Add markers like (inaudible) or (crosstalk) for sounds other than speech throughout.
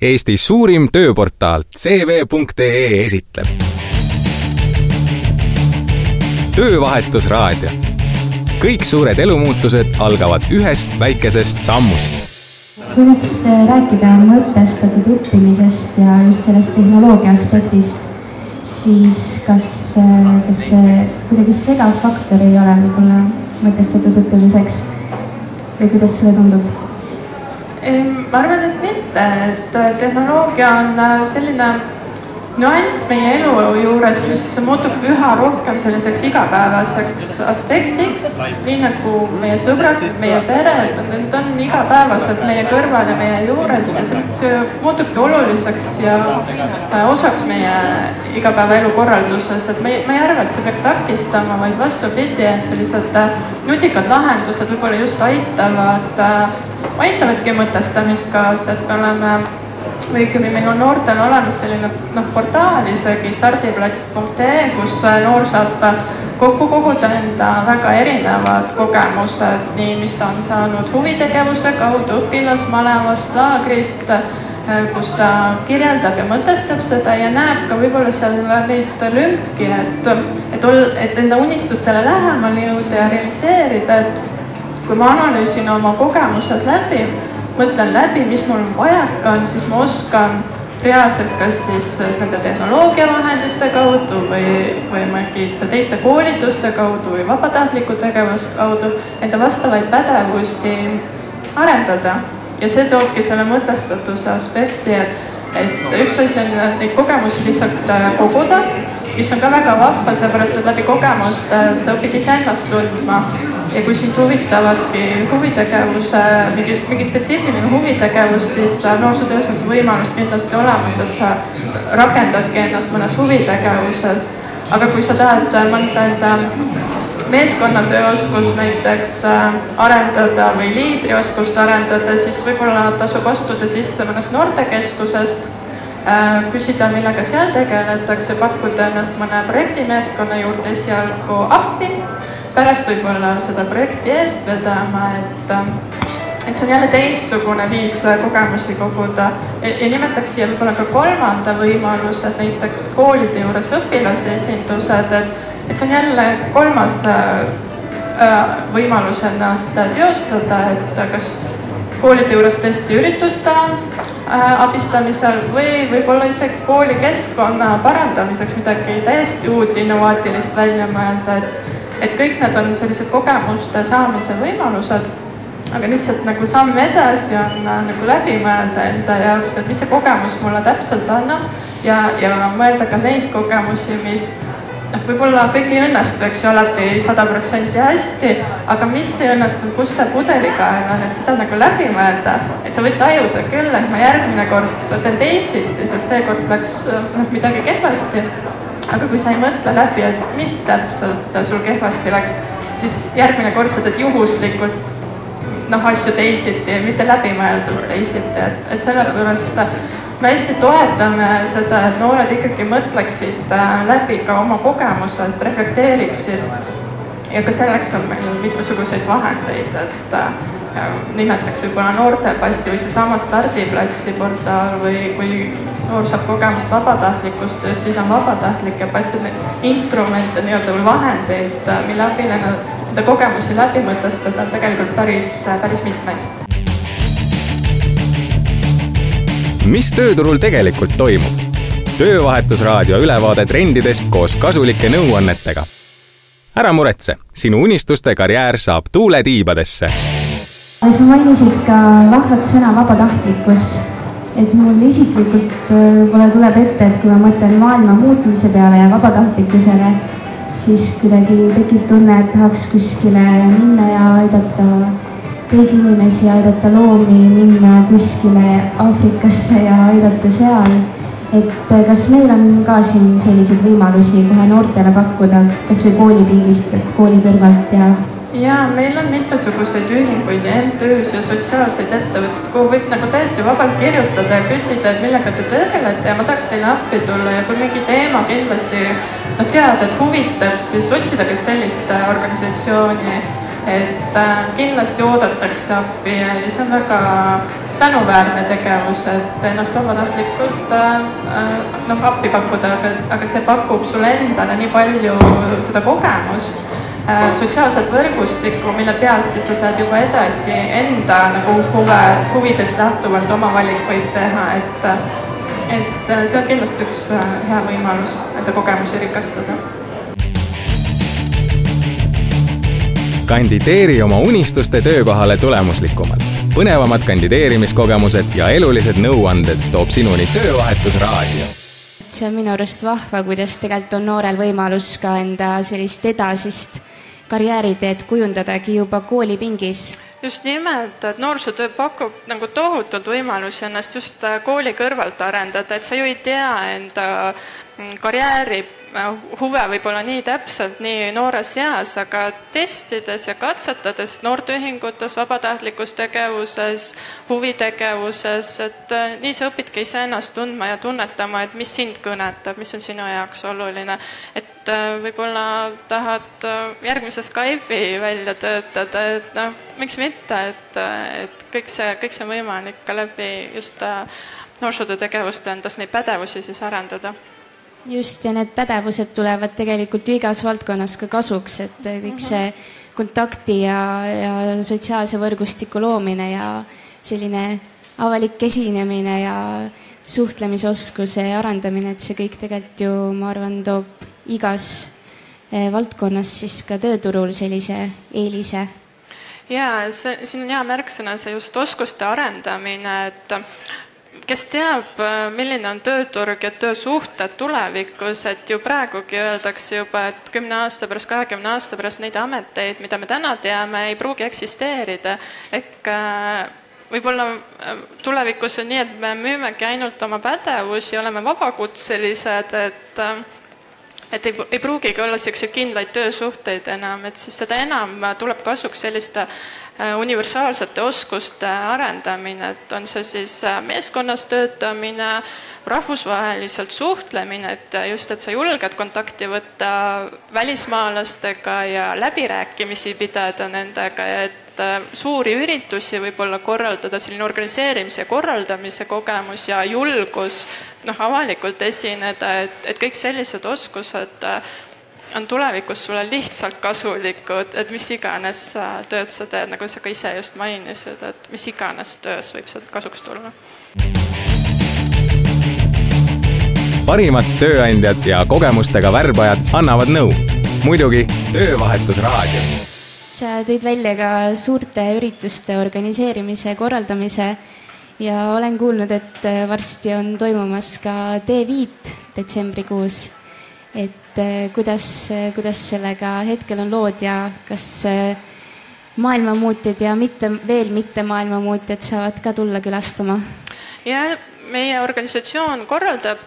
Eesti suurim tööportaal CV.ee esitleb. töövahetusraadio. kõik suured elumuutused algavad ühest väikesest sammust. kui nüüd rääkida mõtestatud õppimisest ja just sellest tehnoloogia aspektist, siis kas, kas see kuidagi segav faktor ei ole võib-olla mõtestatud õppimiseks või kuidas sulle tundub? Ma arvan, et mitte, et tehnoloogia on äh, selline nüanss meie elu juures, mis muutub üha rohkem selliseks igapäevaseks aspektiks, nii nagu meie sõbrad, meie pered, need on igapäevaselt meie kõrval ja meie juures ja see, muutubki oluliseks ja äh, osaks meie igapäevaelu korralduses, et ma ei, ma ei arva, et see peaks takistama, vaid vastupidi, et sellised nutikad lahendused võib-olla just aitavad aitavadki mõtestamist kaasa, et me oleme või õigemini meil on noortel olemas selline noh, portaal isegi stardiplats.ee, kus noor saab kokku koguda enda väga erinevad kogemused, nii mis ta on saanud huvitegevuse kaudu õpilasmalevast, laagrist, kus ta kirjeldab ja mõtestab seda ja näeb ka võib-olla seal neid lünki, et, et ol-, et enda unistustele lähemale jõuda ja realiseerida, et kui ma analüüsin oma kogemused läbi, mõtlen läbi, mis mul vajaka on, siis ma oskan reaalselt kas siis nende tehnoloogiavahendite kaudu või, või mingite teiste koolituste kaudu või vabatahtliku tegevuse kaudu enda vastavaid pädevusi arendada. ja see toobki selle mõtestatuse aspekti, et, et üks asi on neid kogemusi lihtsalt äh, koguda, mis on ka väga vahva, sellepärast et läbi kogemuste sa õpid iseennast tundma ja kui sind huvitavadki huvitegevuse, mingi, mingi spetsiifiline huvitegevus, siis noorsootöös on see võimalus kindlasti olemas, et sa rakendaski ennast mõnes huvitegevuses. aga kui sa tahad mõnda enda meeskonnatööoskust näiteks äh, arendada või liidrioskust arendada, siis võib-olla tasub astuda sisse mõnest noortekeskusest äh, küsida, millega seal tegeletakse, pakkuda ennast mõne projektimeeskonna juurde esialgu appi. Pärast võib-olla seda projekti eest vedama, et ähm, et see on jälle teistsugune viis kogemusi koguda. Ja, ja nimetaks siia võib-olla ka kolmanda võimaluse, et näiteks koolide juures õpilasesindused, et, et see on jälle kolmas äh, äh võimalus ennast teostada, et kas koolide juures tõesti ürituste äh, abistamisel või võib-olla isegi koolikeskkonna parandamiseks midagi täiesti uut, innovaatilist välja mõelda, et et kõik need on sellised kogemuste saamise võimalused, aga sealt nagu samm edasi on äh, nagu läbi mõelda enda jaoks, et mis see kogemus mulle täpselt annab ja, ja mõelda ka neid kogemusi, mis noh, võib-olla kõik ei õnnestu, eks ju, alati sada protsenti hästi, aga mis ei õnnestunud, kus see pudelikael on, et seda nagu läbi mõelda, et sa võid tajuda küll, et ma järgmine kord teen teisiti, sest seekord läks noh, midagi kehvasti. Aga kui sa ei mõtle läbi, et mis täpselt sul kehvasti läks, siis järgmine kord sa teed juhuslikult noh, asju teisiti, mitte läbimõeldult teisiti, et, et sellepärast me hästi toetame seda, et noored ikkagi mõtleksid äh, läbi ka oma kogemused, reflekteeriksid. ja ka selleks on meil mitmesuguseid vahendeid, et äh, nimetaks võib-olla noortepassi või seesama stardiplatsi portaal või, või noor saab kogemust vabatahtlikust tööst, siis on vabatahtlike passide instrumente nii-öelda või vahendeid, mille abil enda kogemusi läbi mõtestada on tegelikult päris, päris mitmeid. mis tööturul tegelikult toimub? töövahetusraadio ülevaade trendidest koos kasulike nõuannetega. ära muretse, sinu unistuste karjäär saab tuule tiibadesse. sa mainisid ka vahvat sõna vabatahtlikkus et mul isiklikult äh, võib-olla tuleb ette, et kui ma mõtlen maailma muutumise peale ja vabatahtlikkusele, siis kuidagi tekib tunne, et tahaks kuskile minna ja aidata teisi inimesi, aidata loomi, minna kuskile Aafrikasse ja aidata seal. et äh, kas meil on ka siin selliseid võimalusi kohe noortele pakkuda, kasvõi koolipingist, et kooli kõrvalt ja ja meil on mitmesuguseid ühinguid ja MTÜ-s ja sotsiaalseid ettevõtteid, kuhu võib nagu täiesti vabalt kirjutada ja küsida, et millega te tegelete ja ma tahaks teile appi tulla ja kui mingi teema kindlasti noh, tead, et huvitab, siis otsida ka sellist äh, organisatsiooni, et äh, kindlasti oodatakse appi ja see on väga tänuväärne tegevus, et ennast vabatahtlikult noh, appi pakkuda, aga, aga see pakub sulle endale nii palju seda kogemust Äh, sotsiaalset võrgustikku, mille pealt siis sa saad juba edasi enda nagu huve, huvidest lähtuvalt oma valikuid teha, et et see on kindlasti üks äh, hea võimalus enda kogemusi rikastada. kandideeri oma unistuste töökohale tulemuslikumalt. põnevamad kandideerimiskogemused ja elulised nõuanded toob sinuni Töövahetusraadio see on minu arust vahva, kuidas tegelikult on noorel võimalus ka enda sellist edasist karjääriteed kujundadagi juba koolipingis? Just nimelt, et noorsootöö pakub nagu tohutult võimalusi ennast just äh, kooli kõrvalt arendada, et sa ju ei tea enda karjääri Äh, huve võib-olla nii täpselt nii noores eas, aga testides ja katsetades noorteühingutes, vabatahtlikus tegevuses, huvitegevuses, et äh, nii sa õpidki iseennast tundma ja tunnetama, et mis sind kõnetab, mis on sinu jaoks oluline. et äh, võib-olla tahad järgmise Skype'i välja töötada, et noh, miks mitte, et, et kõik see, kõik see on võimalik ka läbi just noorsootöö tegevuste endas neid pädevusi siis arendada just, ja need pädevused tulevad tegelikult ju igas valdkonnas ka kasuks, et kõik mhm. see kontakti ja, ja sotsiaalse võrgustiku loomine ja selline avalik esinemine ja suhtlemisoskuse arendamine, et see kõik tegelikult ju, ma arvan, toob igas eh, valdkonnas siis ka tööturul sellise eelise ja see, siin on hea märksõna, see just oskuste arendamine, et kes teab, milline on tööturg ja töösuhted tulevikus, et ju praegugi öeldakse juba, et kümne aasta pärast, kahekümne aasta pärast neid ameteid, mida me täna teame, ei pruugi eksisteerida. ehk äh, võib-olla äh, tulevikus on nii, et me müümegi ainult oma pädevusi, oleme vabakutselised, et äh, et ei, ei pruugigi olla niisuguseid kindlaid töösuhteid enam, et siis seda enam tuleb kasuks selliste Äh, universaalsete oskuste arendamine, et on see siis äh, meeskonnas töötamine, rahvusvaheliselt suhtlemine, et just, et sa julged kontakti võtta välismaalastega ja läbirääkimisi pidada nendega ja et äh, suuri üritusi võib-olla korraldada, selline organiseerimise ja korraldamise kogemus ja julgus noh, avalikult esineda, et, et kõik sellised oskused on tulevikus sulle lihtsalt kasulikud, et mis iganes tööd sa teed, nagu sa ka ise just mainisid, et mis iganes töös võib sealt kasuks tulla. parimad tööandjad ja kogemustega värbajad annavad nõu. muidugi Töövahetusraadio. sa tõid välja ka suurte ürituste organiseerimise, korraldamise ja olen kuulnud, et varsti on toimumas ka T5 detsembrikuus et eh, kuidas, eh, kuidas sellega hetkel on lood ja kas eh, maailmamuutjad ja mitte, veel mitte maailmamuutjad saavad ka tulla külastama? ja meie organisatsioon korraldab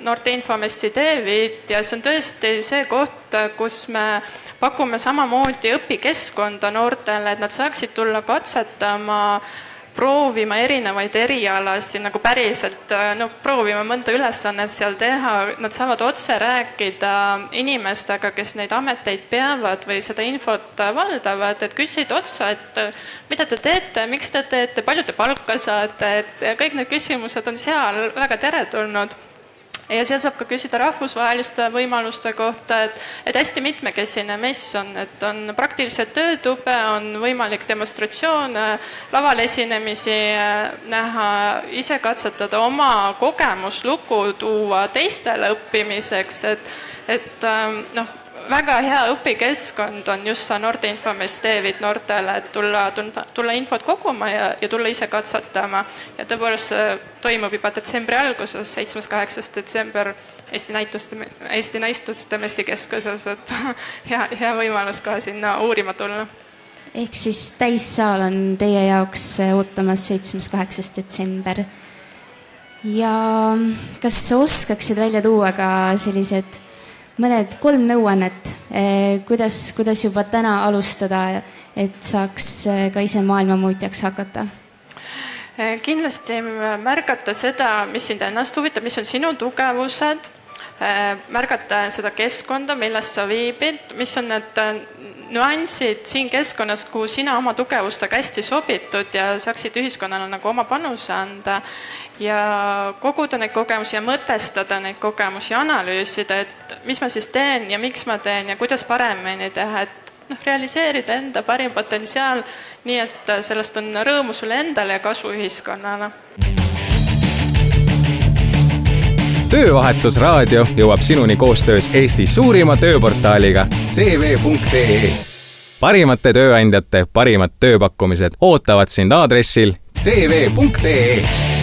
noorte infomessi David ja see on tõesti see koht, kus me pakume samamoodi õpikeskkonda noortele, et nad saaksid tulla katsetama äh, proovima erinevaid erialasid nagu päriselt, no proovima mõnda ülesannet seal teha, nad saavad otse rääkida inimestega, kes neid ameteid peavad või seda infot valdavad, et küsida otsa, et mida te teete, miks te teete, palju te palka saate, et kõik need küsimused on seal väga teretulnud ja seal saab ka küsida rahvusvaheliste võimaluste kohta, et, et hästi mitmekesine mess on, et on praktilised töötube, on võimalik demonstratsioone, laval esinemisi äh, näha, ise katsetada, oma kogemuslugu tuua teistele õppimiseks, et, et noh, väga hea õpikeskkond on just see Noorte Infomess David noortele, et tulla, tulla infot koguma ja, ja tulla ise katsetama. ja tõepoolest see toimub juba detsembri alguses, seitsmes, kaheksas detsember Eesti näituste, Eesti Näistuste Mestikeskuses, et (laughs) hea, hea võimalus ka sinna uurima tulla ehk siis täissaal on teie jaoks ootamas seitsmes, kaheksas detsember. ja kas oskaksid välja tuua ka sellised mõned kolm nõuannet, eh, kuidas, kuidas juba täna alustada, et saaks eh, ka ise maailmamuutjaks hakata? Eh, kindlasti märgata seda, mis sind ennast huvitab, mis on sinu tugevused, märgata seda keskkonda, milles sa viibid, mis on need nüansid siin keskkonnas, kuhu sina oma tugevustega hästi sobitud ja saaksid ühiskonnale nagu oma panuse anda ja koguda neid kogemusi ja mõtestada neid kogemusi, analüüsida, et mis ma siis teen ja miks ma teen ja kuidas paremini teha, et noh, realiseerida enda parim potentsiaal, nii et sellest on rõõmu sulle endale ja kasu ühiskonnale. Töövahetusraadio jõuab sinuni koostöös Eesti suurima tööportaaliga cv.ee. parimate tööandjate parimad tööpakkumised ootavad sind aadressil cv.ee